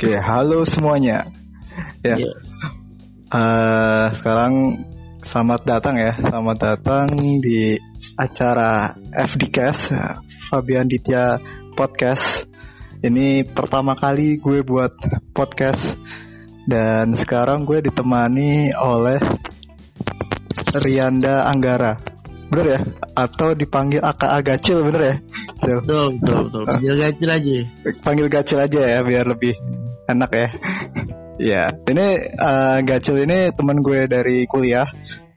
Oke, halo semuanya. Ya. Iya. Eh, sekarang selamat datang ya, selamat datang di acara FDcast Fabian Ditya Podcast. Ini pertama kali gue buat podcast dan sekarang gue ditemani oleh Rianda Anggara. Bener ya? Atau dipanggil AKA Gacil bener ya? Betul, betul, betul. Panggil gacil aja. panggil Gacil aja ya biar lebih enak ya. Ya, ini eh, Gacil ini teman gue dari kuliah.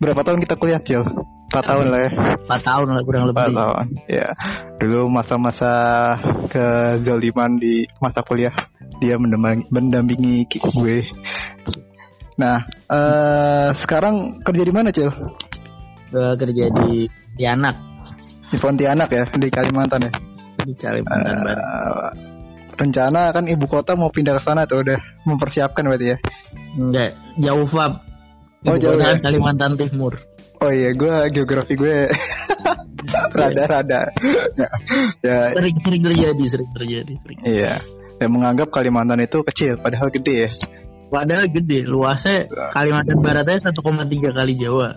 Berapa tahun kita kuliah, Cil? 4 tahun lah ya. 4 tahun lah kurang 4 lebih. tahun. Ya. Dulu masa-masa kezaliman di masa kuliah dia mendampingi, mendampingi gue. Nah, eh sekarang kerja di mana, Cil? Gue kerja di di anak Di Pontianak ya, di Kalimantan ya. di Kalimantan Barat. Rencana kan ibu kota mau pindah ke sana tuh udah mempersiapkan berarti ya. Enggak, jauh Fab. Oh, Ibu jauh kota ya? Kalimantan Timur. Oh iya, gue geografi gue rada-rada. ya, ya, Sering-sering terjadi, sering terjadi, sering. iya. Yang menganggap Kalimantan itu kecil, padahal gede ya. Padahal gede, luasnya Kalimantan Barat aja 1,3 kali Jawa.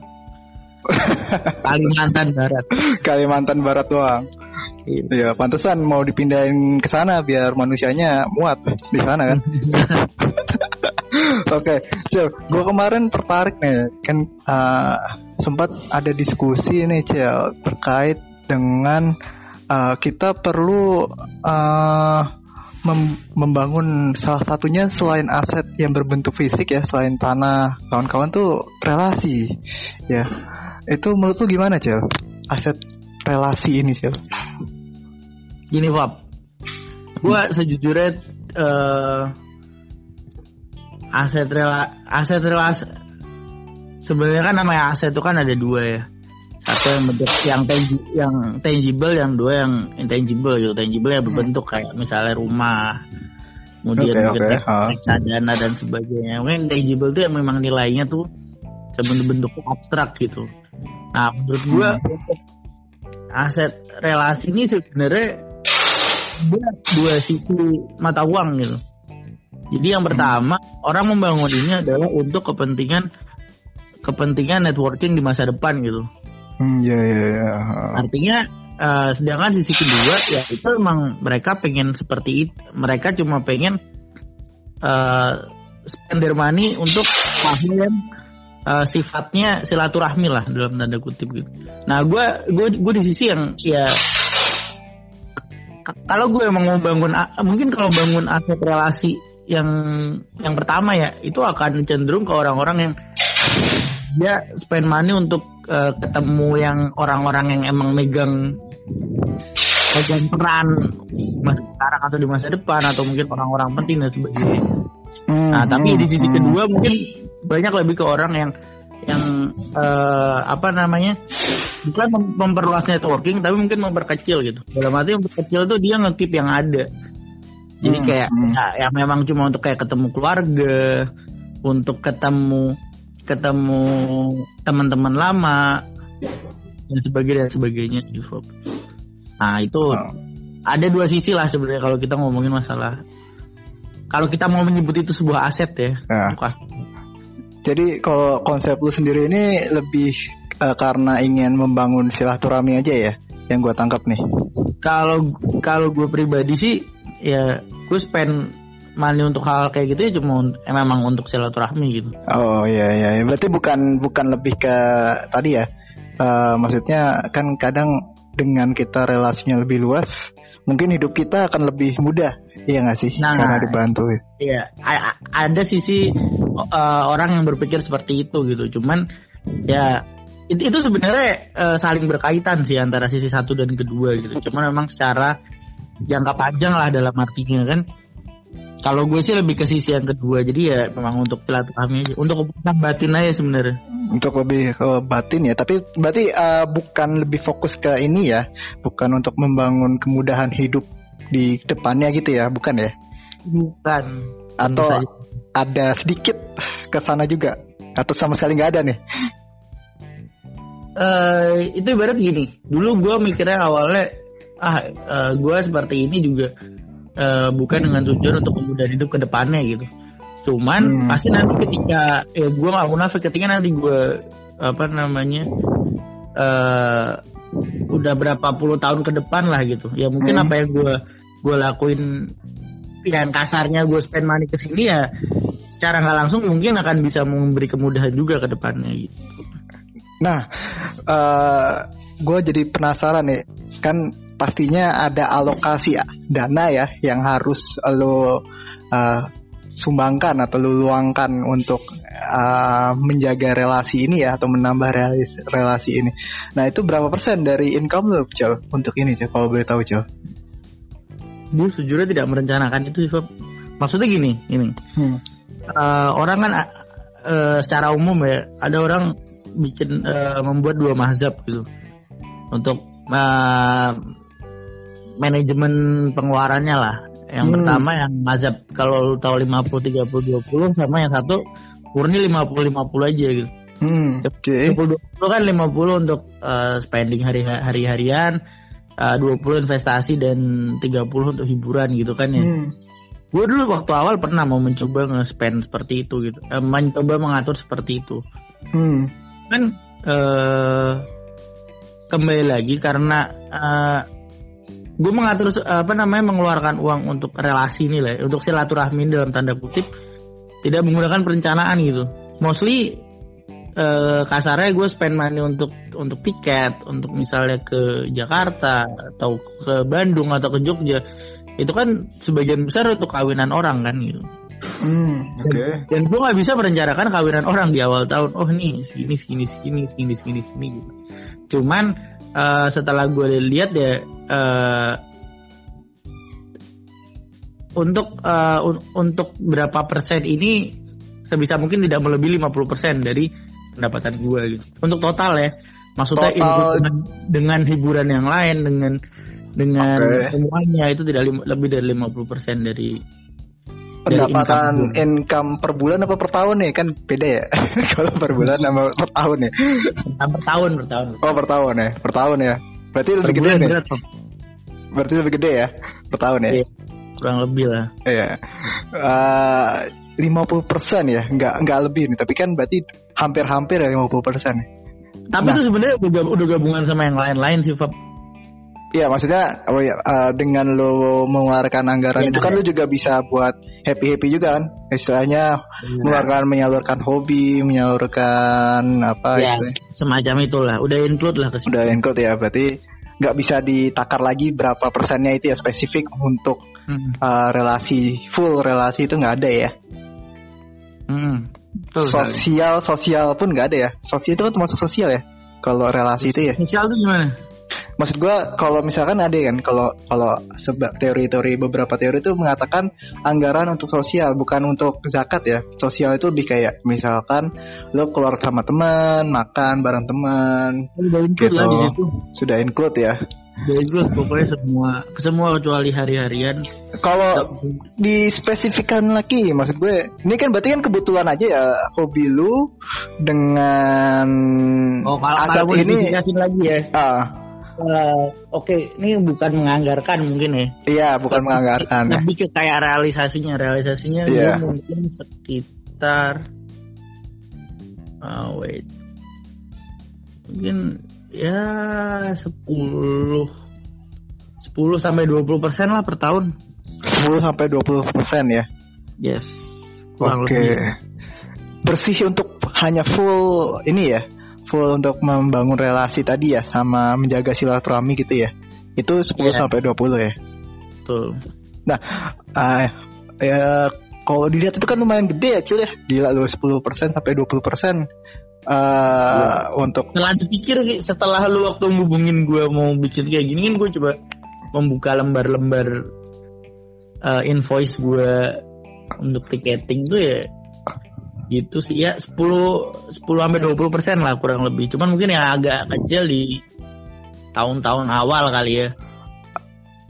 Kalimantan Barat. Kalimantan Barat doang. Iya. Iya, pantesan mau dipindahin ke sana biar manusianya muat di sana kan. Oke, Cil, gue kemarin tertarik nih, kan uh, sempat ada diskusi nih, Cil, terkait dengan uh, kita perlu uh, mem- membangun salah satunya selain aset yang berbentuk fisik ya, selain tanah, kawan-kawan tuh relasi, ya. Itu menurut lu gimana, Cil? Aset relasi ini, Cil? Gini Fab, gua sejujurnya eh, aset rela aset relasi sebenarnya kan namanya aset itu kan ada dua ya. Satu yang bentuk yang tangi, yang tangible, yang dua yang intangible gitu. Tangible yang berbentuk kayak misalnya rumah, kemudian oke, tek- ah. reksadana dan sebagainya. Mungkin tangible itu yang memang nilainya tuh sebentuk abstrak gitu. Nah menurut gua untuk aset relasi ini sebenarnya dia dua sisi mata uang gitu. Jadi yang pertama orang membangun ini adalah untuk kepentingan kepentingan networking di masa depan gitu. Hmm, ya, ya, ya. Artinya eh, sedangkan sisi kedua ya itu emang mereka pengen seperti itu. Mereka cuma pengen eh spend their money untuk hal yang eh, sifatnya silaturahmi lah dalam tanda kutip gitu. Nah gue gue gue di sisi yang ya kalau gue emang mau bangun mungkin kalau bangun aset relasi yang yang pertama ya itu akan cenderung ke orang-orang yang dia spend money untuk eh, ketemu yang orang-orang yang emang megang megang peran masa sekarang atau di masa depan atau mungkin orang-orang penting dan sebagainya. Hmm, Nah, tapi hmm, di sisi hmm. kedua mungkin banyak lebih ke orang yang yang eh, apa namanya bukan mem- memperluas networking tapi mungkin memperkecil gitu. Dalam arti memperkecil tuh dia ngekip yang ada. Jadi Hmm, kayak hmm. ya, yang memang cuma untuk kayak ketemu keluarga, untuk ketemu ketemu teman-teman lama dan sebagainya dan sebagainya gitu. Nah, itu Oh. ada dua sisi lah sebenarnya kalau kita ngomongin masalah kalau kita mau menyebut itu sebuah aset ya. Aset. Jadi kalau konsep lu sendiri ini lebih eh, karena ingin membangun silaturahmi aja ya, yang gua tangkap nih. Kalau kalau gue pribadi sih ya gue spend money untuk hal kayak gitu ya cuma eh, memang untuk silaturahmi gitu. Oh iya iya, iya. berarti bukan bukan lebih ke tadi ya. Eh, maksudnya kan kadang dengan kita relasinya lebih luas, mungkin hidup kita akan lebih mudah, iya nggak sih? Nah. Karena dibantu. Iya, a- a- ada sisi uh, orang yang berpikir seperti itu gitu. Cuman ya itu, itu sebenarnya uh, saling berkaitan sih antara sisi satu dan kedua gitu. Cuman memang secara jangka panjang lah dalam artinya kan. Kalau gue sih lebih ke sisi yang kedua. Jadi ya memang untuk silaturahmi aja, untuk keputusan batin aja sebenarnya. Untuk lebih ke batin ya, tapi berarti eh, bukan lebih fokus ke ini ya, bukan untuk membangun kemudahan hidup di depannya gitu ya, bukan ya? Bukan. Atau saja. ada sedikit ke sana juga, atau sama sekali nggak ada nih? eh itu ibarat gini. Dulu gue mikirnya awalnya ah gue seperti ini juga uh, bukan dengan tujuan untuk kemudahan hidup ke depannya gitu. Cuman hmm. pasti nanti ketika ya gue gak munafik ketika nanti gue apa namanya uh, udah berapa puluh tahun ke depan lah gitu. Ya mungkin hmm. apa yang gue gue lakuin yang kasarnya gue spend money ke sini ya secara nggak langsung mungkin akan bisa memberi kemudahan juga ke depannya gitu. Nah, uh, eh, gue jadi penasaran nih, kan pastinya ada alokasi ya, dana ya yang harus lo uh, sumbangkan atau lo luangkan untuk uh, menjaga relasi ini ya atau menambah relasi, relasi ini. Nah itu berapa persen dari income lo, Cel, untuk ini, Cel, kalau boleh tahu, Cel? Gue sejujurnya tidak merencanakan itu, Cel. Maksudnya gini, ini. Hmm. Uh, orang kan uh, secara umum ya, ada orang bikin uh, membuat dua mazhab gitu untuk uh, manajemen pengeluarannya lah. Yang hmm. pertama yang mazhab kalau lu tahu 50 30 20 sama yang satu murni 50 50 aja gitu. Hmm, Oke. Okay. 20 20 kan 50 untuk uh, spending hari hari harian, uh, 20 investasi dan 30 untuk hiburan gitu kan ya. Hmm. Gue dulu waktu awal pernah mau mencoba nge-spend seperti itu gitu. Uh, mencoba mengatur seperti itu. Hmm kan uh, kembali lagi karena uh, gue mengatur apa namanya mengeluarkan uang untuk relasi ini lah untuk silaturahmi dalam tanda kutip tidak menggunakan perencanaan gitu mostly uh, kasarnya gue spend money untuk untuk tiket untuk misalnya ke Jakarta atau ke Bandung atau ke Jogja itu kan sebagian besar untuk kawinan orang kan gitu Hmm, oke. Okay. Dan, dan gue nggak bisa merencanakan kawinan orang di awal tahun. Oh nih segini segini segini segini segini segini gitu. Cuman uh, setelah gue lihat ya uh, untuk uh, un untuk berapa persen ini sebisa mungkin tidak melebihi 50 persen dari pendapatan gue gitu. Untuk total ya. Maksudnya total... dengan, dengan hiburan yang lain dengan dengan okay. semuanya itu tidak lebih dari 50 persen dari pendapatan income, income per bulan apa per tahun nih? Kan beda ya. Kalau per bulan sama per tahun ya. Per tahun per tahun. Oh per tahun ya. Per tahun ya. Berarti per lebih gede nih. berarti lebih gede ya per tahun ya? Iya, kurang lebih lah. Iya. Uh, lima puluh persen ya. Nggak nggak lebih nih. Tapi kan berarti hampir-hampir ya lima puluh persen. Tapi nah. itu sebenarnya udah, udah gabungan sama yang lain-lain sih Fab Iya maksudnya oh ya, uh, dengan lo mengeluarkan anggaran ya, itu kan ya. lo juga bisa buat happy happy juga kan istilahnya ya. mengeluarkan menyalurkan hobi menyalurkan apa ya, semacam itulah udah include lah udah include ya berarti nggak bisa ditakar lagi berapa persennya itu ya spesifik untuk hmm. uh, relasi full relasi itu nggak ada ya hmm. sosial sosial pun nggak ada ya sosial itu kan termasuk sosial ya kalau relasi itu ya sosial itu gimana maksud gue kalau misalkan ada kan kalau kalau sebab teori-teori beberapa teori itu mengatakan anggaran untuk sosial bukan untuk zakat ya. Sosial itu lebih kayak misalkan lo keluar sama teman makan bareng teman sudah include gitu. lah di situ sudah include ya. Sudah include pokoknya semua semua kecuali hari-harian. Kalau dispesifikkan lagi maksud gue ini kan berarti kan kebutuhan aja ya hobi lu dengan oh kalau, kalau ini. lagi ya. Uh, Uh, Oke, okay. ini bukan menganggarkan mungkin ya. Iya, bukan Tapi, menganggarkan. Lebih ke kayak realisasinya, realisasinya yeah. mungkin sekitar. Uh, wait, mungkin ya 10 10 sampai 20 persen lah per tahun. 10 sampai 20 persen ya. Yes. Oke. Okay. Bersih untuk hanya full ini ya full untuk membangun relasi tadi ya sama menjaga silaturahmi gitu ya. Itu 10 yeah. sampai 20 ya. Betul. Nah, uh, ya kalau dilihat itu kan lumayan gede ya, Cil ya. Gila lu 10% sampai 20% uh, ya. untuk setelah dipikir setelah lu waktu ngubungin gue mau bikin kayak gini kan gue coba membuka lembar-lembar uh, invoice gue untuk tiketing tuh ya gitu sih ya 10 10 sampai 20 persen lah kurang lebih cuman mungkin yang agak kecil di tahun-tahun awal kali ya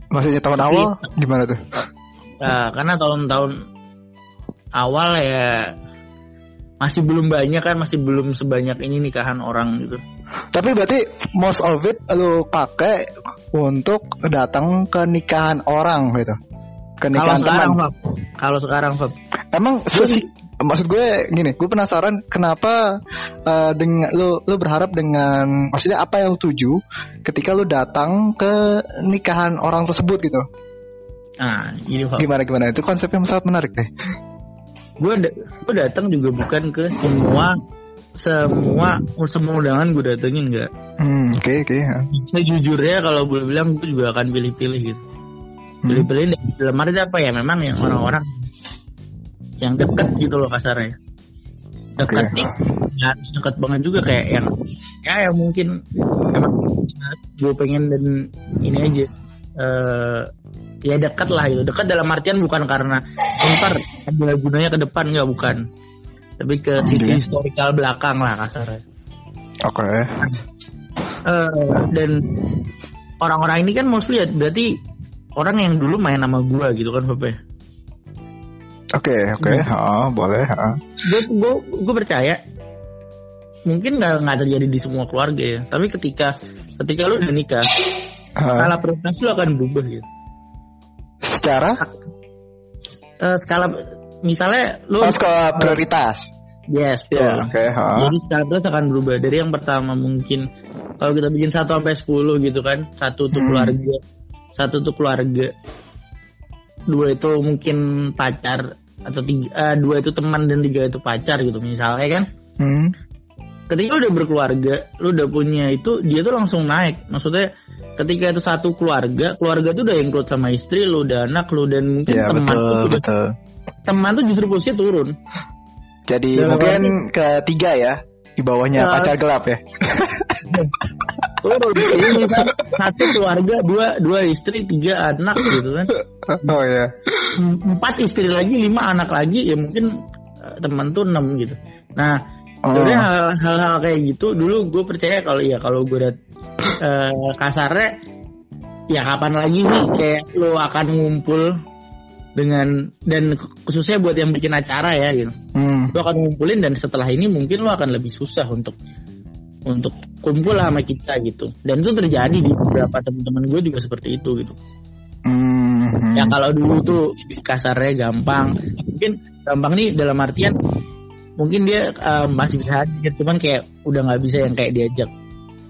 maksudnya tahun Tapi, awal gimana tuh ya, karena tahun-tahun awal ya masih belum banyak kan masih belum sebanyak ini nikahan orang gitu tapi berarti most of it lu pakai untuk datang ke nikahan orang gitu Kalau kenikahan sekarang, teman. Fab. Kalau sekarang, Fab. Emang sesi- maksud gue gini, gue penasaran kenapa eh, dengan lu lu berharap dengan maksudnya apa yang lu tuju ketika lu datang ke nikahan orang tersebut gitu. Nah, gini, Fab. Gimana gimana itu konsep yang sangat menarik deh. gue da- gue datang juga bukan ke semua semua semua undangan gue datengin nggak Hmm, oke oke. ya. sejujurnya kalau boleh bilang gue juga akan pilih-pilih gitu Hmm. pilih-pilih dan dalam arti apa ya memang yang orang-orang yang deket gitu loh kasarnya dekat Oke. nih ya harus dekat banget juga kayak yang ya yang mungkin emang gue pengen dan ini aja eh ya dekat lah gitu dekat dalam artian bukan karena ntar ada gunanya ke depan nggak bukan tapi ke sisi Oke. historikal belakang lah kasarnya Oke. Eh, dan orang-orang ini kan mostly ya berarti orang yang dulu main sama gua gitu kan Pepe Oke oke. Hmm. Ha, boleh. Gue gue gue percaya mungkin nggak nggak terjadi di semua keluarga ya tapi ketika ketika lu udah nikah skala prioritas lu akan berubah gitu Secara Eh, skala misalnya lu oh, skala prioritas. yes betul. Ya, oke. ha. jadi skala prioritas akan berubah dari yang pertama mungkin kalau kita bikin satu sampai 10 gitu kan satu untuk Hmm. keluarga satu untuk keluarga dua itu mungkin pacar atau tiga eh, dua itu teman dan tiga itu pacar gitu misalnya kan Hmm. ketika lu udah berkeluarga, lu udah punya itu, dia tuh langsung naik. Maksudnya ketika itu satu keluarga, keluarga tuh udah include sama istri lu, udah anak lu dan mungkin Ya teman betul tuh betul. teman tuh justru posisinya turun. Jadi Dalam mungkin ketiga ya di bawahnya Ya. pacar gelap ya. Turun. Jadi misal satu keluarga, dua dua istri, tiga anak gitu kan. Oh ya. Empat istri lagi, lima anak lagi, ya mungkin eh, teman tuh enam gitu. Nah, Oh. Sebenarnya hal- hal-hal kayak gitu dulu gue percaya kalau ya kalau gue udah eh, kasarnya ya kapan lagi sih kayak lo akan ngumpul dengan dan khususnya buat yang bikin acara ya gitu Hmm. lo akan ngumpulin dan setelah ini mungkin lo akan lebih susah untuk untuk kumpul sama kita gitu dan itu terjadi di beberapa teman-teman gue juga seperti itu gitu Hmm. ya kalau dulu tuh kasarnya gampang mungkin gampang nih dalam artian mungkin dia eh, masih bisa hadir cuman kayak udah nggak bisa yang kayak diajak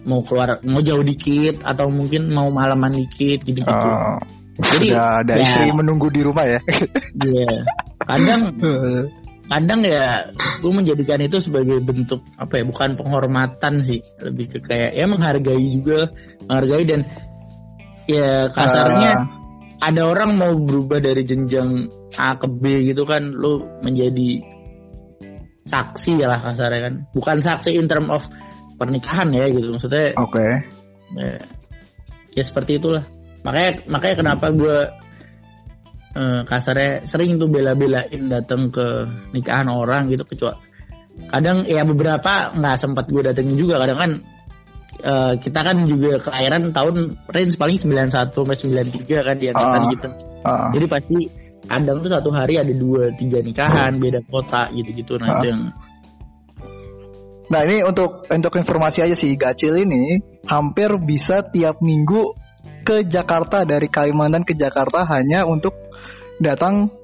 mau keluar mau jauh dikit atau mungkin mau malaman dikit gitu gitu Oh. Jadi, Sudah ada ya. istri menunggu di rumah ya. Iya. kadang kadang ya gue menjadikan itu sebagai bentuk apa ya bukan penghormatan sih lebih ke kayak ya menghargai juga menghargai dan ya kasarnya Ah, ada orang mau berubah dari jenjang A ke B gitu kan lu menjadi saksi ya lah kasarnya kan bukan saksi in term of pernikahan ya gitu maksudnya Oke. ya, ya seperti itulah makanya makanya kenapa gue eh, kasarnya sering tuh bela-belain datang ke nikahan orang gitu kecuali kadang ya beberapa nggak sempat gue datengin juga kadang kan eh, kita kan juga kelahiran tahun range paling 91 sampai 93 kan di antara Ah. gitu Ah. jadi pasti kadang tuh satu hari ada dua tiga nikahan beda kota gitu-gitu nah Ah. itu yang Nah ini untuk untuk informasi aja sih Gacil ini hampir bisa tiap minggu ke Jakarta dari Kalimantan ke Jakarta hanya untuk datang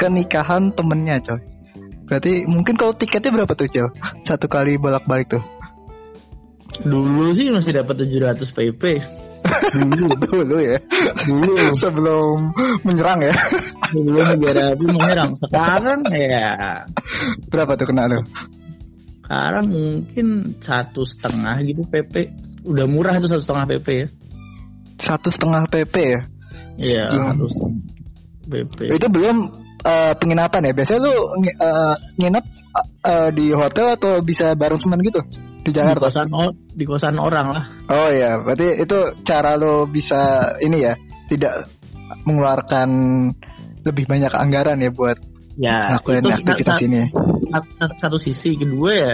ke nikahan temennya coy. Berarti mungkin kalau tiketnya berapa tuh coy? Satu kali bolak-balik tuh. dulu sih masih dapat 700 pp dulu Dulu ya. dulu Sebelum menyerang ya. sebelum negara menyerang sekarang ya Berapa tuh kena lu? sekarang mungkin satu setengah gitu PP udah murah itu satu setengah PP ya Satu setengah PP ya. iya satu setengah PP Itu belum eh, penginapan ya. Biasanya lu ngi- eh, nginep eh, di hotel atau bisa bareng teman gitu di di Jakarta? kosan o- di kosan orang lah Oh ya, berarti itu cara lo bisa ini ya, tidak mengeluarkan lebih banyak anggaran ya buat ya itu aktivitas ini. sa- sa- satu sisi kedua ya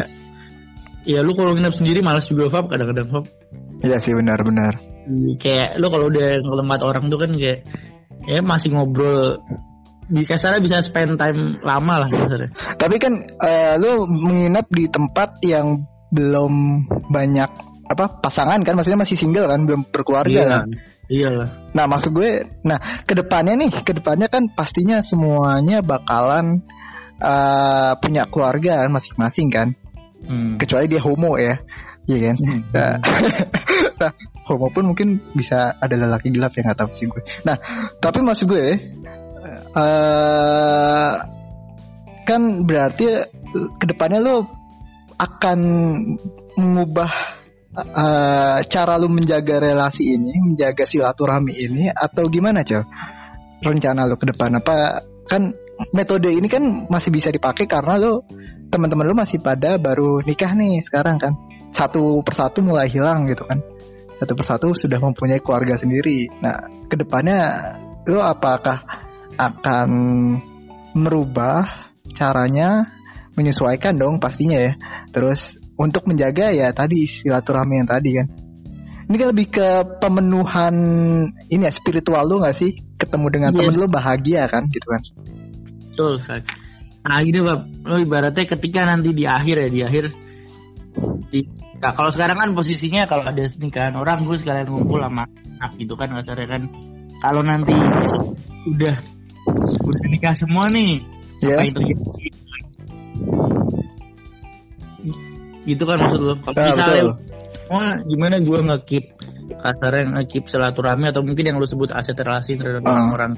ya lu kalau nginep sendiri malas juga Fab kadang-kadang Fab Iya sih benar-benar. Kayak lu kalau udah ke tempat orang tuh kan kayak ya masih ngobrol di kasarnya bisa spend time lama lah kasarnya Tapi kan eh, lo menginap di tempat yang belum banyak apa pasangan kan maksudnya masih single kan belum berkeluarga iya kan? iya lah Nah maksud gue, nah ke depannya nih, ke depannya kan pastinya semuanya bakalan uh, punya keluarga kan masing-masing kan, hmm. kecuali dia homo ya, iya kan? Hmm. Nah, nah, homo pun mungkin bisa ada lelaki gelap yang tahu sih gue. Nah tapi maksud gue, uh, kan berarti ke depannya lo akan mengubah uh, cara lu menjaga relasi ini, menjaga silaturahmi ini atau gimana, Cel? Rencana lu ke depan apa kan metode ini kan masih bisa dipakai karena lu teman-teman lu masih pada baru nikah nih sekarang kan. Satu persatu mulai hilang gitu kan. Satu persatu sudah mempunyai keluarga sendiri. Nah, ke depannya lu apakah akan merubah caranya menyesuaikan dong pastinya ya. Terus untuk menjaga ya tadi silaturahmi yang tadi kan. Ini kan lebih ke pemenuhan ini ya spiritual lu gak sih? Ketemu dengan Yes. temen lu bahagia kan gitu kan. betul sekali nah gini bab lo ibaratnya ketika nanti di akhir ya di akhir di, nah, kalau sekarang kan posisinya kalau ada nikahan orang gue sekalian ngumpul sama anak gitu kan kasarnya kan kalau nanti udah udah nikah semua nih Ya. apa yang terjadi gitu kan maksud lo kalau Ah, misalnya betul. wah gimana gue nge-keep kasarnya nge-keep silaturahmi atau mungkin yang lo sebut aset relasi terhadap Ah. orang-orang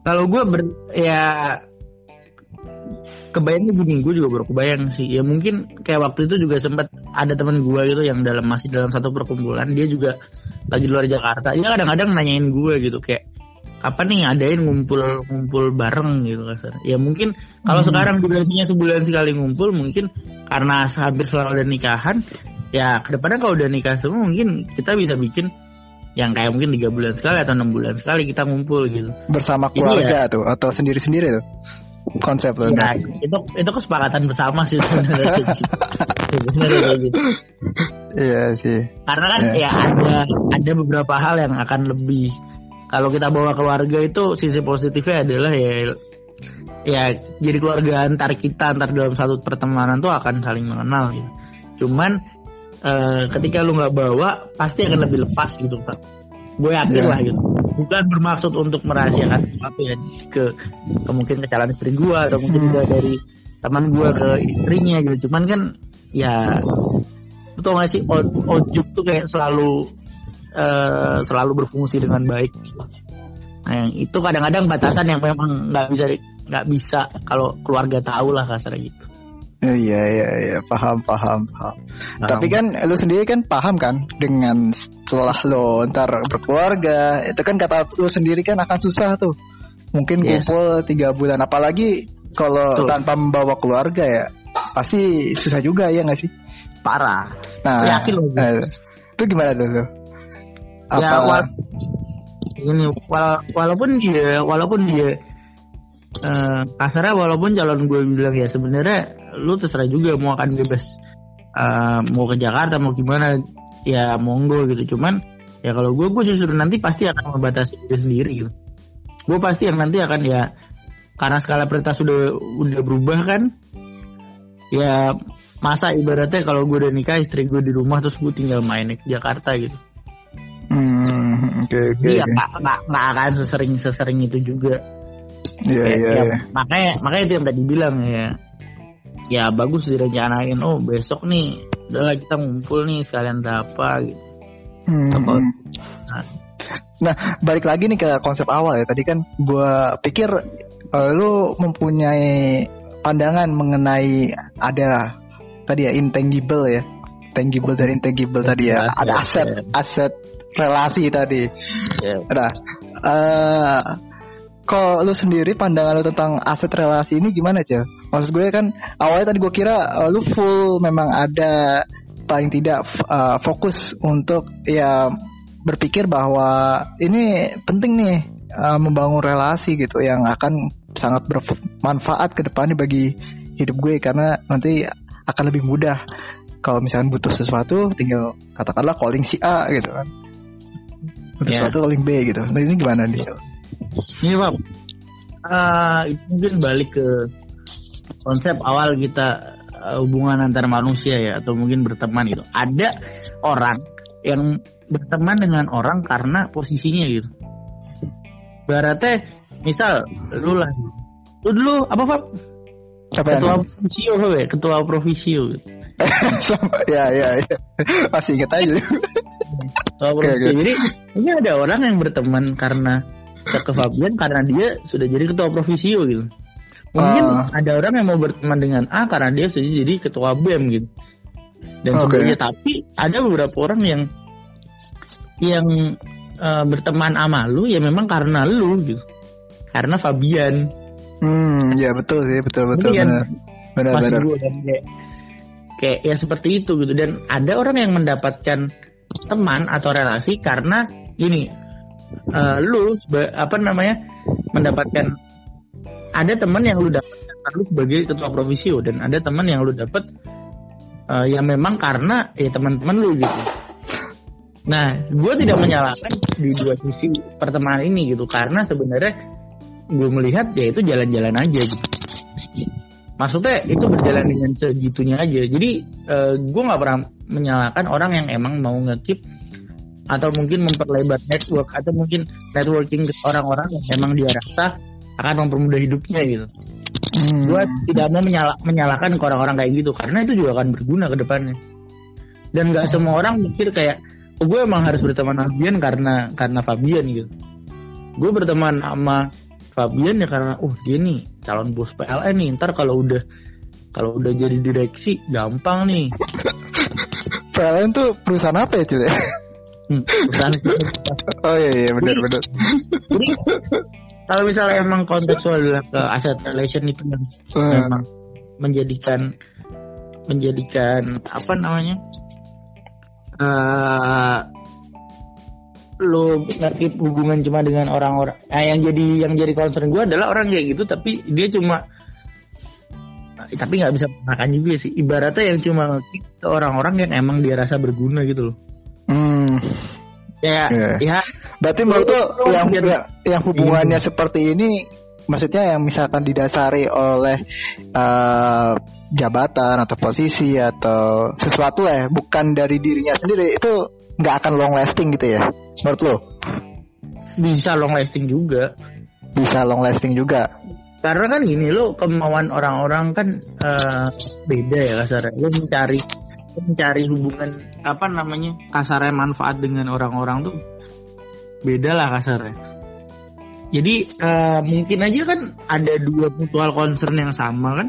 kalau gue ber ya kebayangnya gini gue juga baru kebayang sih. Ya mungkin kayak waktu itu juga sempat ada teman gue gitu yang dalam masih dalam satu perkumpulan dia juga lagi luar Jakarta. Dia kadang-kadang nanyain gue gitu kayak kapan nih adain ngumpul ngumpul bareng? gitu kasar ya mungkin kalau Hmm. sekarang durasinya sebulan sekali ngumpul mungkin karena hampir selalu ada nikahan ya ke depannya kalau udah nikah semua mungkin kita bisa bikin yang kayak mungkin tiga bulan sekali atau enam bulan sekali kita ngumpul gitu. Bersama Ini keluarga tuh atau sendiri-sendiri tuh. Konsep lu. Ya, itu itu kesepakatan bersama sih sebenarnya. Gitu. Iya sih. Karena kan Ya. ya ada ada beberapa hal yang akan lebih kalau kita bawa keluarga itu sisi positifnya adalah ya ya jadi keluarga antar kita antar dalam satu pertemanan tuh akan saling mengenal gitu. Cuman eh, ketika lu nggak bawa pasti akan lebih lepas gitu pak. Gue yakin Ya. lah gitu. Bukan bermaksud untuk merahasiakan sesuatu ya ke, ke mungkin ke calon istri gue atau mungkin juga dari teman gue ke istrinya gitu. Cuman kan ya tau gak sih ojek tuh kayak selalu eh, selalu berfungsi dengan baik. Nah, yang itu kadang-kadang batasan yang memang nggak bisa nggak bisa kalau keluarga tahu lah kasarnya gitu. Iya iya iya paham paham paham. Tapi kan lu sendiri kan paham kan dengan setelah lo ntar berkeluarga itu kan kata lu sendiri kan akan susah tuh. Mungkin Yes. kumpul tiga bulan apalagi kalau tanpa membawa keluarga ya pasti susah juga ya nggak sih? parah. Nah, eh, itu gimana tuh? lu? Apa? Ya, wal- ini wal- walaupun dia walaupun dia eh kasarnya walaupun calon gue bilang ya sebenarnya lu terserah juga mau akan bebas eh, mau ke Jakarta mau gimana ya monggo gitu cuman ya kalau gue gue justru nanti pasti akan membatasi diri sendiri gitu gue pasti yang nanti akan ya karena skala prioritas sudah udah berubah kan ya masa ibaratnya kalau gue udah nikah istri gue di rumah terus gue tinggal main ke Jakarta gitu Hmm, oke oke. Iya, oke. nggak nggak nggak akan sesering sesering itu juga. Iya Kayak- iya ya, iya. Makanya makanya itu yang tadi bilang ya. Ya bagus direncanain. Oh besok nih, udahlah kita ngumpul nih sekalian ada apa gitu. Hmm, hmm. Nah, balik lagi nih ke konsep awal ya. Tadi kan gua pikir eh, lu mempunyai pandangan mengenai ada tadi ya intangible ya. Tangible dan intangible tadi ya. Ada aset ya. aset relasi tadi. Ya. Nah, eh kalau lu sendiri pandangan lu tentang aset relasi ini gimana aja? Maksud gue kan awalnya tadi gue kira eh, lu full memang ada paling tidak eh, fokus untuk ya berpikir bahwa ini penting nih eh, membangun relasi gitu yang akan sangat bermanfaat ke depannya bagi hidup gue. Karena nanti akan lebih mudah. Kalau misalnya butuh sesuatu tinggal katakanlah calling si A gitu kan. Butuh Ya. sesuatu calling B gitu. Nah ini gimana nih? Ini Pak, eh, itu mungkin balik ke konsep awal kita uh, hubungan antar manusia ya atau mungkin berteman itu ada orang yang berteman dengan orang karena posisinya gitu. Berarti misal lu lah. Lu dulu apa Pak? ketua provisio ya? Ketua provisio ya ya ya. Masih inget aja. Ketua okay. jadi ini ada orang yang berteman karena ke Fabian karena dia sudah jadi ketua provisio gitu mungkin uh. ada orang yang mau berteman dengan A karena dia sudah jadi ketua BEM gitu dan okay. sebagainya tapi ada beberapa orang yang yang uh, berteman sama lu ya memang karena lu gitu karena Fabian Hmm, ya betul sih, betul betul benar. Benar benar. kayak, kayak ya seperti itu gitu dan ada orang yang mendapatkan teman atau relasi karena gini uh, lu apa namanya mendapatkan ada teman yang lu dapat lu sebagai ketua provisio dan ada teman yang lu dapat uh, yang memang karena ya teman-teman lu gitu. Nah, gue tidak menyalahkan di dua sisi pertemanan ini gitu karena sebenarnya gue melihat ya itu jalan-jalan aja gitu maksudnya itu berjalan dengan segitunya aja jadi uh, gue nggak pernah menyalahkan orang yang emang mau ngekip atau mungkin memperlebar network atau mungkin networking orang-orang yang emang dia rasa akan mempermudah hidupnya gitu. Hmm. gue tidak mau menyala menyalahkan ke orang-orang kayak gitu karena itu juga akan berguna ke depannya. Dan nggak semua orang mikir kayak oh, gue emang harus berteman Fabian karena karena Fabian gitu. Gue berteman sama Fabian ya karena uh dia nih calon bos PLN nih ntar kalau udah kalau udah jadi direksi gampang nih. PLN tuh perusahaan apa ya cuy hmm, perusahaan oh iya iya benar benar kalau misalnya emang kontekstual adalah ke aset relation itu hmm. memang menjadikan menjadikan apa namanya uh, lo ngerti hubungan cuma dengan orang-orang nah, yang jadi yang jadi concern gue adalah orang kayak gitu tapi dia cuma tapi nggak bisa makan juga sih ibaratnya yang cuma ke orang-orang yang emang dia rasa berguna gitu loh. Ya. Yeah. ya. Berarti menurut tuh yang, yang yang hubungannya hmm. seperti ini maksudnya yang misalkan didasari oleh uh, jabatan atau posisi atau sesuatu ya bukan dari dirinya sendiri itu nggak akan long lasting gitu ya menurut lo? Bisa long lasting juga. Bisa long lasting juga. Karena kan gini lo kemauan orang-orang kan uh, beda ya kasarnya. Lo mencari mencari hubungan apa namanya kasarnya manfaat dengan orang-orang tuh beda lah kasarnya. Jadi uh, mungkin aja kan ada dua mutual concern yang sama kan?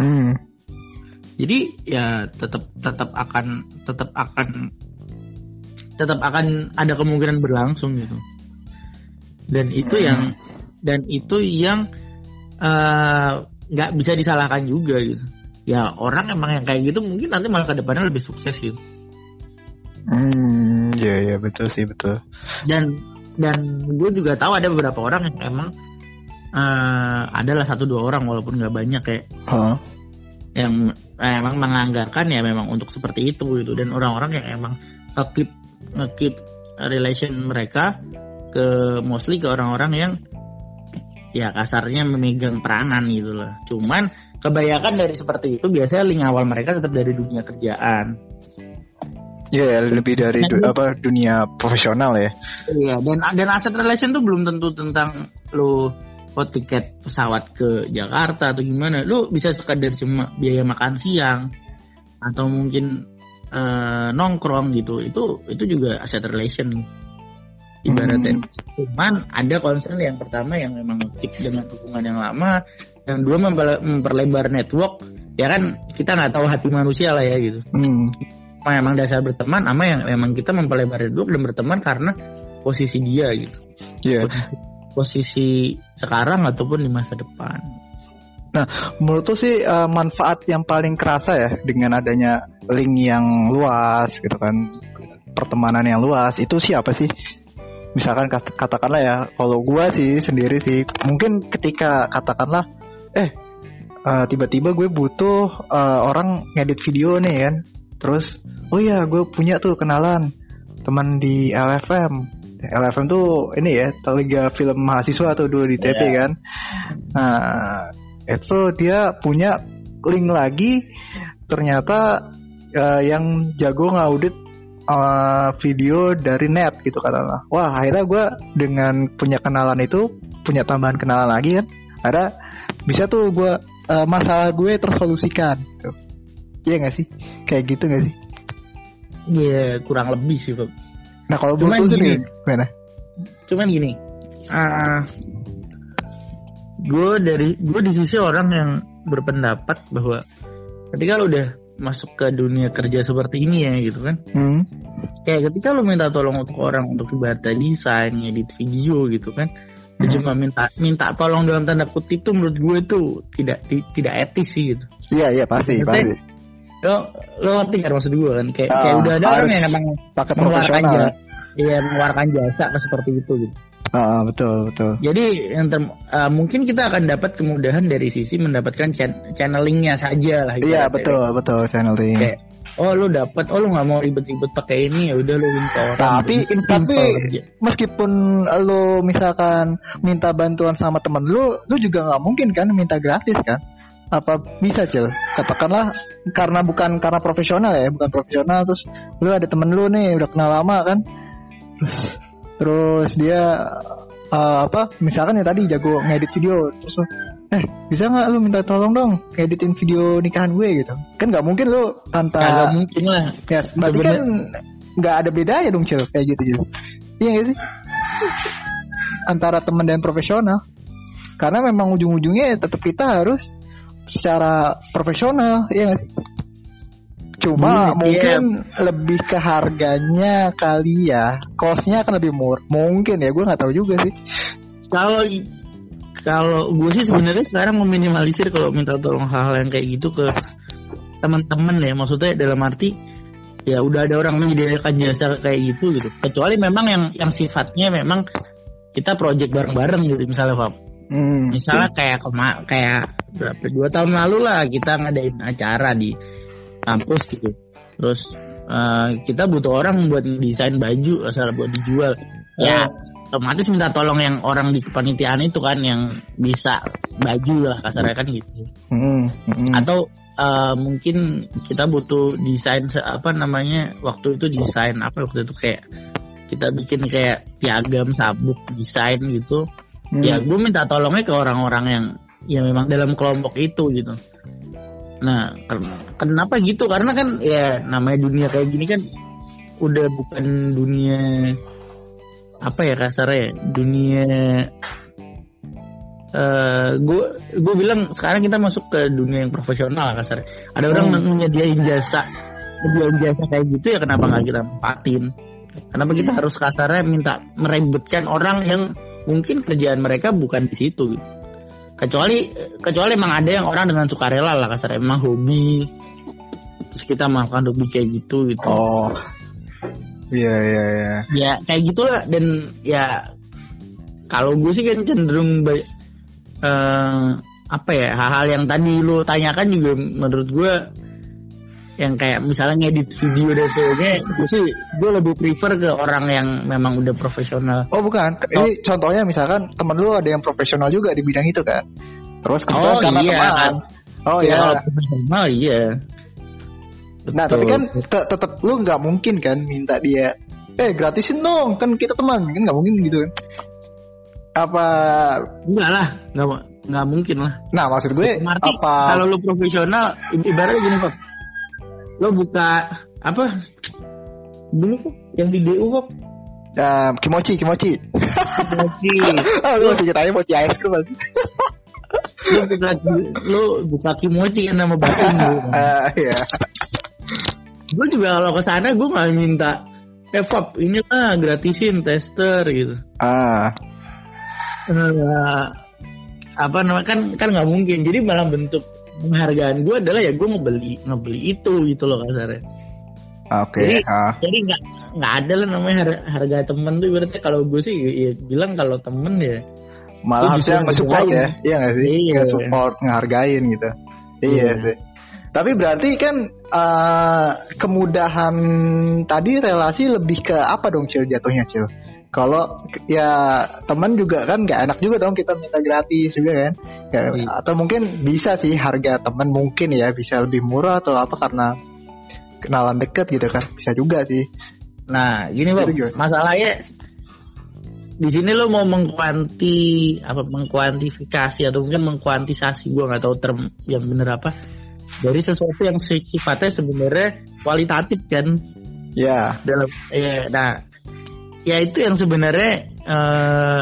Hmm. jadi ya tetap tetap akan tetap akan tetap akan ada kemungkinan berlangsung gitu. Dan itu yang dan itu yang eh, nggak uh, bisa disalahkan juga gitu ya orang emang yang kayak gitu mungkin nanti malah ke depannya lebih sukses gitu. Hmm ya ya betul sih betul. Dan dan gue juga tahu ada beberapa orang yang emang uh, adalah satu dua orang walaupun nggak banyak kayak huh? yang eh, emang menganggarkan ya memang untuk seperti itu gitu. Dan orang-orang yang emang keep ngekeep relation mereka ke mostly ke orang-orang yang ya kasarnya memegang peranan gitu loh. Cuman kebanyakan dari seperti itu biasanya link awal mereka tetap dari dunia kerjaan. Ya yeah, lebih dari du apa dunia profesional ya. Iya dan dan aset relation tuh belum tentu tentang lo oh tiket pesawat ke Jakarta atau gimana. Lu bisa sekadar cuma biaya makan siang atau mungkin uh, nongkrong gitu itu itu juga aset relation ibaratnya hmm. cuman ada concern yang pertama yang memang fix dengan hubungan yang lama yang dua memperlebar network ya kan kita nggak tahu hati manusia lah ya gitu hmm. memang dasar berteman ama yang memang kita memperlebar network dan berteman karena posisi dia gitu yeah. posisi, posisi sekarang ataupun di masa depan Nah, menurut tuh sih uh, manfaat yang paling kerasa ya dengan adanya link yang luas gitu kan, pertemanan yang luas itu siapa sih? Misalkan katakanlah ya, kalau gua sih sendiri sih, mungkin ketika katakanlah, eh uh, tiba-tiba gue butuh uh, orang ngedit video nih kan, terus, oh ya gue punya tuh kenalan teman di LFM, LFM tuh ini ya, Liga Film Mahasiswa tuh dulu di TP yeah. kan. Nah, itu dia punya link lagi ternyata uh, yang jago ngaudit uh, video dari net gitu katakanlah. Wah akhirnya gue dengan punya kenalan itu punya tambahan kenalan lagi kan. Ada bisa tuh gue uh, masalah gue tersolusikan. Gitu. Iya gak sih? Kayak gitu gak sih? Iya yeah, kurang lebih sih Bob. Nah kalau menurut sini gimana? Cuman gini, uh, gue dari gue di sisi orang yang berpendapat bahwa ketika lo udah masuk ke dunia kerja seperti ini ya gitu kan. Hmm. kayak ketika lo minta tolong untuk orang untuk ibadah desain edit video gitu kan hmm. cuma minta minta tolong dalam tanda kutip itu menurut gue itu tidak ti, tidak etis sih gitu. Iya iya pasti Maksudnya, pasti. lo lo ngerti kan maksud gue kan? Kayak, oh, kayak udah ada orang yang emang mengeluarkan jasa iya mengeluarkan jasa seperti itu gitu Ah, betul betul. Jadi yang ter, uh, mungkin kita akan dapat kemudahan dari sisi mendapatkan ch channelingnya saja lah. Iya betul ya. betul channeling. Kayak, oh lu dapat, oh lu nggak mau ribet-ribet pakai ini ya udah lu minta orang. Tapi tapi meskipun lu misalkan minta bantuan sama temen lu, lu juga nggak mungkin kan minta gratis kan? Apa bisa cel? Katakanlah karena bukan karena profesional ya, bukan profesional terus lu ada temen lu nih udah kenal lama kan? Terus terus dia uh, apa misalkan ya tadi jago ngedit video terus eh bisa nggak lu minta tolong dong ngeditin video nikahan gue? Gitu. Kan nggak mungkin lu tanpa nggak mungkin lah. Ya berarti kan nggak ada bedanya dong cil kayak gitu gitu iya gak sih? Antara teman dan profesional. Karena memang ujung-ujungnya tetap kita harus secara profesional iya gak sih Cuma hmm, mungkin yeah. lebih ke harganya kali ya. Costnya akan lebih murah. Mungkin ya, gue nggak tahu juga sih. Kalau kalau gue sih sebenarnya sekarang meminimalisir kalau minta tolong hal-hal yang kayak gitu ke teman-teman ya. Maksudnya dalam arti ya udah ada orang menyediakan jasa kayak gitu gitu. Kecuali memang yang yang sifatnya memang kita project bareng-bareng gitu misalnya Pak. Hmm. Misalnya kayak kema kayak berapa dua tahun lalu lah kita ngadain acara di kampus gitu. Terus uh, kita butuh orang buat desain baju asal buat dijual. Ya. Otomatis minta tolong yang orang di kepanitiaan itu kan yang bisa baju lah kasarnya kan gitu. Hmm, hmm. atau uh, mungkin kita butuh desain apa namanya waktu itu desain apa waktu itu kayak kita bikin kayak piagam sabuk desain gitu. Hmm. ya gue minta tolongnya ke orang-orang yang ya memang dalam kelompok itu gitu Nah, kenapa gitu? Karena kan ya namanya dunia kayak gini kan udah bukan dunia apa ya kasarnya ya? Dunia uh, gue gue bilang sekarang kita masuk ke dunia yang profesional kasar. Ada hmm. orang menyediain jasa, menyediain jasa kayak gitu ya kenapa nggak kita tempatin? Kenapa kita harus kasarnya minta merebutkan orang yang mungkin kerjaan mereka bukan di situ gitu kecuali kecuali emang ada yang orang dengan sukarela lah kasar. Emang hobi. Terus kita melakukan hobi kayak gitu gitu. Oh. Iya iya iya. Ya kayak gitulah. Dan ya kalau gue sih kan cenderung uh, apa ya hal-hal yang tadi lu tanyakan juga menurut gue yang kayak misalnya ngedit video dan sebagainya gue sih gue lebih prefer ke orang yang memang udah profesional. Oh bukan. Ini contohnya misalkan temen lu ada yang profesional juga di bidang itu kan? Terus kebetulan oh, karena iya. teman. Oh iya. ya, profesional iya. Betul. nah tapi kan tetap lu nggak mungkin kan minta dia eh gratisin dong kan kita teman. Kan nggak mungkin gitu kan? Apa enggak lah nggak nggak mungkin lah. Nah maksud gue Marti, apa kalau lu profesional ibaratnya gini kok lo buka apa? Dulu kok yang di DU kok. Uh, kimochi kimochi. Kimochi. Oh lu masih ceritanya mochi es krim lu buka lu buka kimochi kan nama batin gitu uh, iya. Gue juga kalau ke sana gue nggak minta eh Fab ini lah gratisin tester gitu. Ah. Uh, apa namanya kan kan nggak mungkin. Jadi malah bentuk penghargaan gue adalah ya gue ngebeli ngebeli itu gitu loh kasarnya. Oke. Okay, jadi uh. jadi nggak nggak ada lah namanya harga, harga temen tuh berarti kalau gue sih ya, bilang kalau temen ya malah harusnya nge-support ya. iya nggak sih? Iya. nge-support ngehargain gitu. Iya, iya. sih tapi berarti kan uh, kemudahan tadi relasi lebih ke apa dong cil jatuhnya cil? Kalau ya teman juga kan nggak enak juga dong kita minta gratis juga kan? Gak, iya. atau mungkin bisa sih harga teman mungkin ya bisa lebih murah atau apa karena kenalan deket gitu kan bisa juga sih. Nah gini bang. Masalahnya di sini lo mau mengkuanti apa mengkuantifikasi atau mungkin mengkuantisasi gue nggak tahu term yang bener apa dari sesuatu yang sifatnya sebenarnya kualitatif kan? Ya. Yeah. dalam ya nah ya itu yang sebenarnya uh,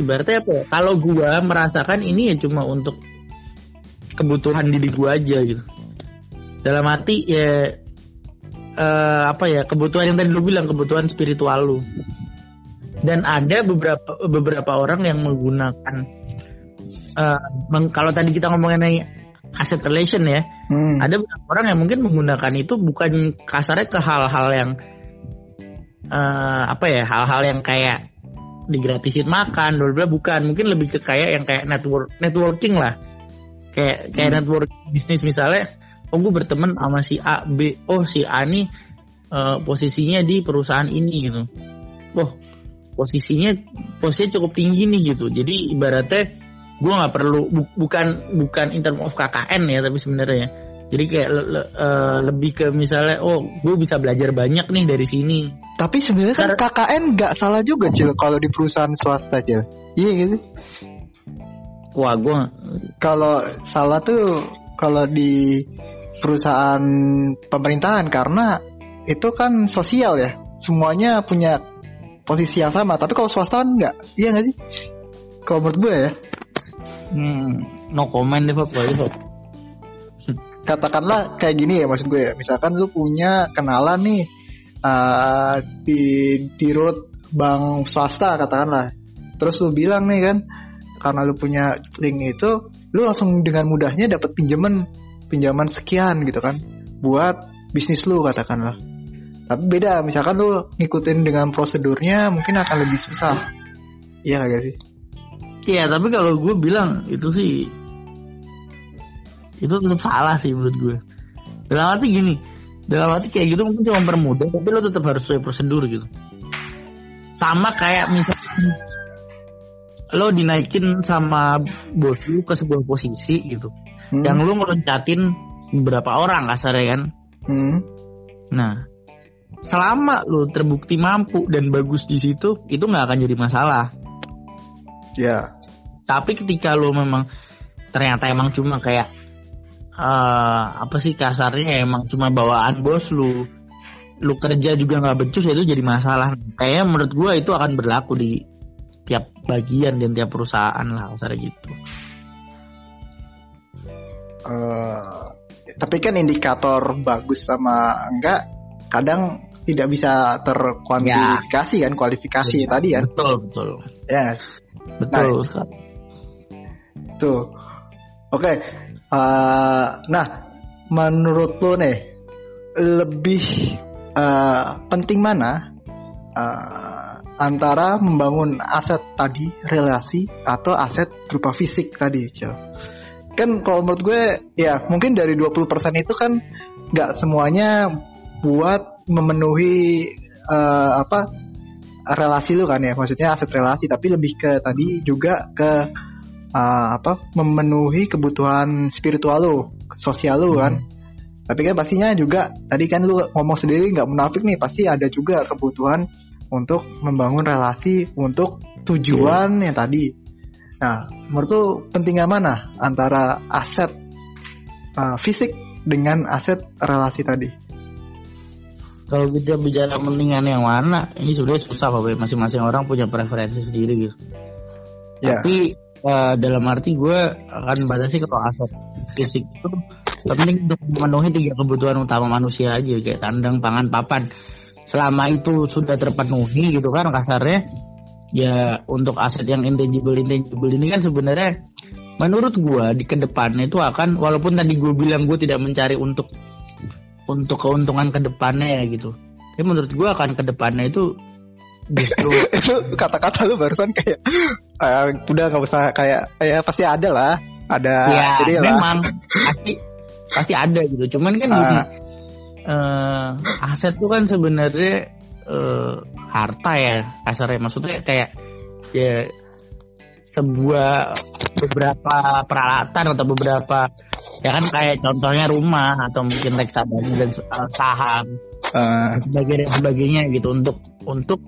ibaratnya apa ya? Kalau gue merasakan ini ya cuma untuk kebutuhan diri gue aja gitu. Dalam arti ya uh, apa ya kebutuhan yang tadi lu bilang kebutuhan spiritual lu. Dan ada beberapa beberapa orang yang menggunakan uh, meng, kalau tadi kita ngomongin aset relation ya. Hmm. ada orang yang mungkin menggunakan itu bukan kasarnya ke hal-hal yang uh, apa ya hal-hal yang kayak digratisin makan bla bukan. Mungkin lebih ke kayak yang kayak network networking lah. Kayak kayak hmm. network bisnis misalnya oh gue berteman sama si A B oh si A nih uh, posisinya di perusahaan ini gitu. Oh posisinya posisinya cukup tinggi nih gitu. Jadi ibaratnya gue nggak perlu bu, bukan bukan in term of KKN ya tapi sebenarnya. Jadi kayak le, le, uh, lebih ke misalnya oh gue bisa belajar banyak nih dari sini. Tapi sebenarnya kan KKN nggak salah juga cil kalau di perusahaan swasta cil. Iya gitu wah gue kalau salah tuh kalau di perusahaan pemerintahan karena itu kan sosial ya. Semuanya punya posisi yang sama tapi kalau swasta kan enggak iya nggak sih? Kalau menurut gue ya hmm, no comment deh pak Pak. katakanlah kayak gini ya maksud gue ya misalkan lu punya kenalan nih uh, di di road bank swasta katakanlah terus lu bilang nih kan karena lu punya link itu lu langsung dengan mudahnya dapat pinjaman pinjaman sekian gitu kan buat bisnis lu katakanlah tapi beda, misalkan lu ngikutin dengan prosedurnya mungkin akan lebih susah. Iya gak sih? Iya, tapi kalau gue bilang itu sih itu tetap salah sih menurut gue. Dalam arti gini, dalam arti kayak gitu mungkin cuma permudah, tapi lo tetap harus sesuai prosedur gitu. Sama kayak misalnya lo dinaikin sama bos lu ke sebuah posisi gitu, hmm. yang lo ngeloncatin beberapa orang kasarnya kan. Hmm. Nah, selama lo terbukti mampu dan bagus di situ itu nggak akan jadi masalah ya yeah. Tapi ketika lo memang ternyata emang cuma kayak uh, apa sih kasarnya emang cuma bawaan bos lu lu kerja juga nggak becus ya itu jadi masalah. Kayaknya menurut gua itu akan berlaku di tiap bagian dan tiap perusahaan lah kasarnya gitu. Uh, tapi kan indikator bagus sama enggak kadang tidak bisa terkuantifikasi ya. kan kualifikasi ya, tadi kan. Betul betul. Ya. Betul nah, tuh oke okay. uh, eh, nah menurut lo nih lebih uh, penting mana uh, antara membangun aset tadi relasi atau aset berupa fisik tadi Cil. kan kalau menurut gue ya mungkin dari 20% itu kan nggak semuanya buat memenuhi uh, apa relasi lu kan ya maksudnya aset relasi tapi lebih ke tadi juga ke uh, apa memenuhi kebutuhan spiritual lu sosial lu kan hmm. tapi kan pastinya juga tadi kan lu ngomong sendiri nggak munafik nih pasti ada juga kebutuhan untuk membangun relasi untuk tujuan hmm. yang tadi nah menurut lu pentingnya mana antara aset uh, fisik dengan aset relasi tadi kalau kita bicara kepentingan yang mana ini sudah susah pak masing-masing orang punya preferensi sendiri gitu yeah. tapi uh, dalam arti gue akan batasi kalau aset fisik itu penting untuk memenuhi tiga kebutuhan utama manusia aja kayak tandang pangan papan selama itu sudah terpenuhi gitu kan kasarnya ya untuk aset yang intangible intangible ini kan sebenarnya menurut gue di ke depannya itu akan walaupun tadi gue bilang gue tidak mencari untuk untuk keuntungan ke depannya ya gitu. Tapi menurut gue akan ke depannya itu justru itu kata-kata lu barusan kayak uh, udah nggak usah kayak ya pasti ada lah. Ada. Ya, jadi memang. Pasti pasti ada gitu. Cuman kan Ah. gini eh, aset tuh kan sebenarnya eh, harta ya kasarnya maksudnya kayak ya sebuah beberapa peralatan atau beberapa ya kan kayak contohnya rumah atau mungkin reksadana dan eh, saham Eh, sebagainya sebagainya gitu untuk untuk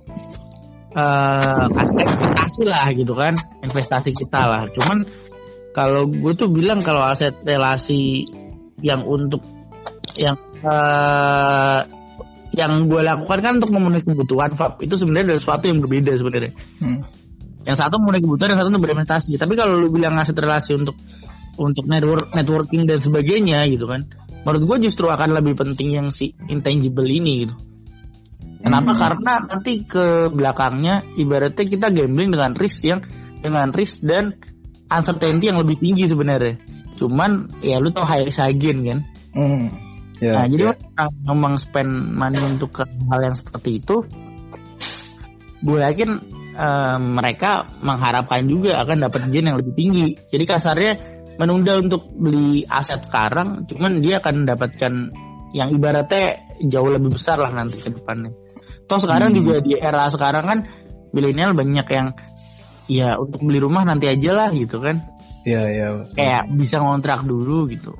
eh kasih investasi lah gitu kan investasi kita lah. Cuman kalau gue tuh bilang kalau aset relasi yang untuk yang eh yang gue lakukan kan untuk memenuhi kebutuhan Fab. Itu sebenarnya ada sesuatu yang berbeda sebenarnya. Hmm. yang satu memenuhi kebutuhan yang satu untuk berinvestasi. Tapi kalau lu bilang aset relasi untuk untuk network networking dan sebagainya gitu kan menurut gue justru akan lebih penting yang si intangible ini gitu kenapa Hmm. karena nanti ke belakangnya ibaratnya kita gambling dengan risk yang dengan risk dan uncertainty yang lebih tinggi sebenarnya cuman ya lu tau high risk high gain kan Hmm. Ya, Nah, jadi orang ngomong spend money untuk ke hal yang seperti itu, gue yakin eh, mereka mengharapkan juga akan dapat gain yang lebih tinggi. Jadi kasarnya menunda untuk beli aset sekarang, cuman dia akan mendapatkan yang ibaratnya jauh lebih besar lah nanti ke depannya. Toh sekarang Hmm. juga di era sekarang kan milenial banyak yang ya untuk beli rumah nanti aja lah gitu kan ya, ya. kayak bisa ngontrak dulu gitu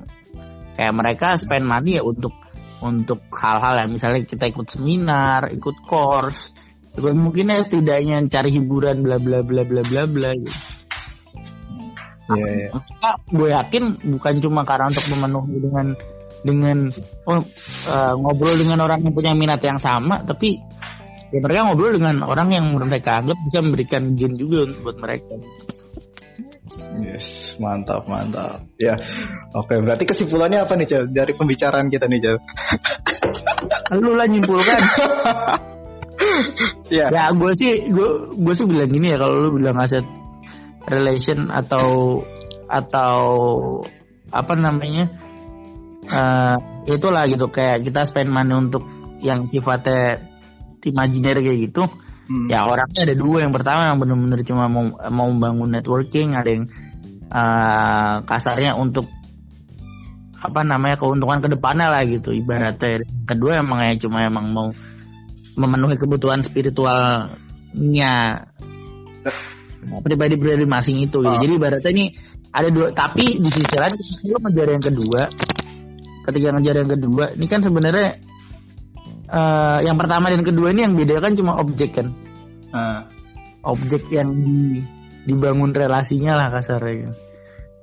kayak mereka spend money ya untuk untuk hal-hal yang misalnya kita ikut seminar ikut course mungkin ya setidaknya cari hiburan bla bla bla bla bla bla gitu. Ya, ya. Mereka, gue yakin bukan cuma karena untuk memenuhi dengan dengan oh, eh, ngobrol dengan orang yang punya minat yang sama tapi ya mereka ngobrol dengan orang yang mereka anggap bisa memberikan gain juga untuk buat mereka Yes, mantap, mantap. Ya, oke. Berarti kesimpulannya apa nih, Cel? Dari pembicaraan kita nih, Cel? lu lah nyimpulkan Ya, ya gue sih gue gue sih bilang gini ya kalau lu bilang aset relation atau atau apa namanya eh itulah gitu. Kayak kita spend money untuk yang sifatnya imajiner kayak gitu Hmm. ya orangnya ada dua. Yang pertama yang benar-benar cuma mau mau membangun networking ada yang eh, kasarnya untuk apa namanya keuntungan ke depannya lah gitu. Ibaratnya kedua emang ya cuma emang mau memenuhi kebutuhan spiritualnya pribadi-pribadi masing itu gitu. Ah. jadi ibaratnya ini ada dua tapi di sisi lain ketika lo ngejar yang kedua ketika ngejar yang kedua ini kan sebenarnya eh, yang pertama dan kedua ini yang beda kan cuma objek kan Ah, objek yang di, dibangun relasinya lah kasarnya.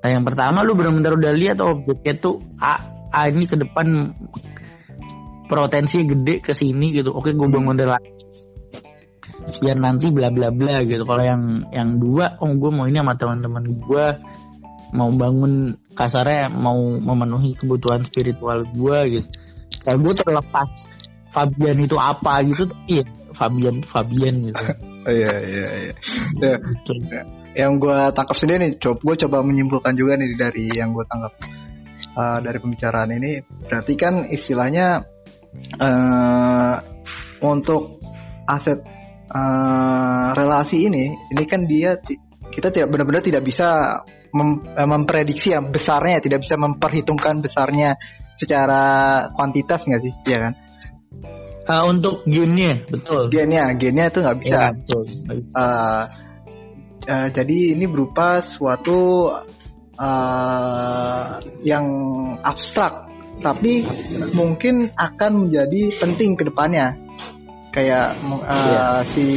Nah yang pertama lu benar-benar udah lihat objeknya tuh A, A ini ke depan potensi gede ke sini gitu. Oke gue bangun relasi biar nanti bla bla bla gitu. Kalau yang yang dua, oh gue mau ini sama teman-teman gue mau bangun kasarnya mau memenuhi kebutuhan spiritual gue gitu. Kalau gue terlepas Fabian itu apa gitu, iya Fabian Fabian gitu. iya, iya, iya. Ya, Gitu. yang gue tangkap sendiri nih, coba gue coba menyimpulkan juga nih dari yang gue tangkap uh, dari pembicaraan ini. Berarti kan istilahnya uh, untuk aset uh, relasi ini, ini kan dia kita tidak benar-benar tidak bisa mem- eh, memprediksi yang besarnya, tidak bisa memperhitungkan besarnya secara kuantitas nggak sih, ya kan? Uh, untuk gamenya betul. Gennya, gennya itu nggak bisa. Ya, betul. Uh, uh, jadi ini berupa suatu uh, yang abstrak, tapi mungkin akan menjadi penting ke depannya. Kayak uh, Iya. si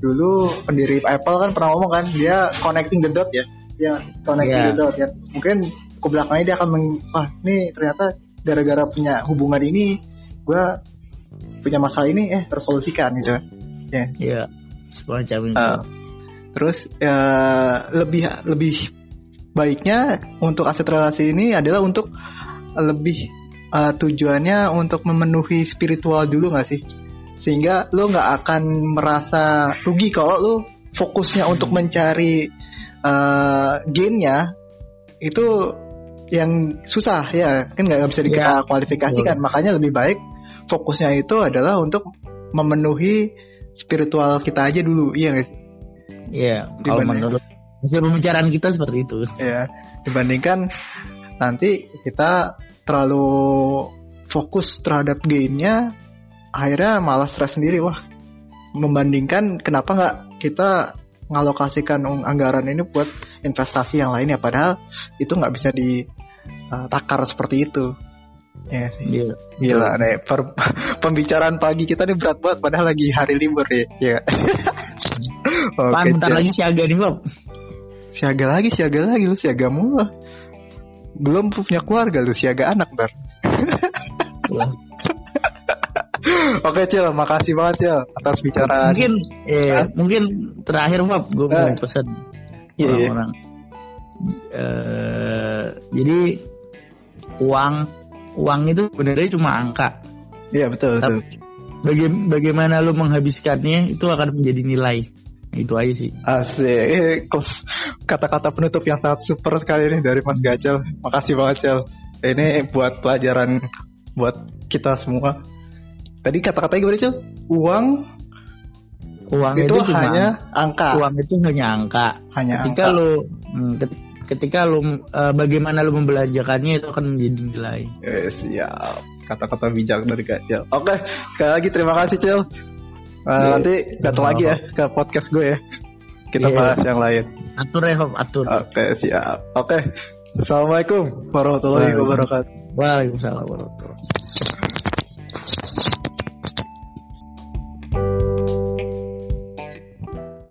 dulu pendiri Apple kan pernah ngomong kan dia connecting the dot ya, dia connecting Iya. the dot ya. Mungkin ke belakangnya dia akan meng, wah ini ternyata gara-gara punya hubungan ini, gue punya masalah ini eh tersolusikan gitu. Iya. Semacam itu. Uh, terus eh, lebih lebih baiknya untuk aset relasi ini adalah untuk lebih eh, tujuannya untuk memenuhi spiritual dulu nggak sih sehingga lo nggak akan merasa rugi kalau lo fokusnya untuk mencari eh, gainnya itu yang susah ya. Kan nggak bisa kita Ya, kualifikasikan makanya lebih baik fokusnya itu adalah untuk memenuhi spiritual kita aja dulu iya nggak sih? Iya. Kalau dibanding- menurut hasil pembicaraan kita seperti itu. ya dibandingkan nanti kita terlalu fokus terhadap gamenya akhirnya malah stres sendiri wah membandingkan kenapa nggak kita ngalokasikan anggaran ini buat investasi yang lainnya padahal itu nggak bisa ditakar seperti itu ya sih Iya. gila nih per- pembicaraan pagi kita nih berat banget padahal lagi hari libur ya ya Pan, oke bentar Cel. lagi siaga nih Bob. siaga lagi siaga lagi lu siaga mulu belum punya keluarga lu siaga anak bar oke Cil makasih banget Cil atas bicaraan mungkin eh, mungkin terakhir Bob gue mau Eh. pesan Iya, iya. orang-orang. Eh, jadi uang uang itu sebenarnya cuma angka. iya betul betul Baga- bagaimana lu menghabiskannya itu akan menjadi nilai. Itu aja sih. Asik, kata-kata penutup yang sangat super sekali nih dari Mas Gacel. Makasih banget Cel. Ini buat pelajaran buat kita semua. Tadi kata-katanya gimana Cel? Uang Uang itu, itu, cuma hanya angka, uang itu hanya angka. hanya ketika angka. lu hmm, ket- ketika lu eh, bagaimana lu membelanjakannya itu akan menjadi nilai. Eh, siap, kata-kata bijak dari Gacel. Oke, sekali lagi terima kasih Cel. Eh, Iya. nanti datang lagi ya ke podcast gue ya. Kita Iya. bahas yang lain. Atur ya, atur. Oke, siap. Oke. Assalamualaikum warahmatullahi wabarakatuh. Waalaikumsalam warahmatullahi wabarakatuh.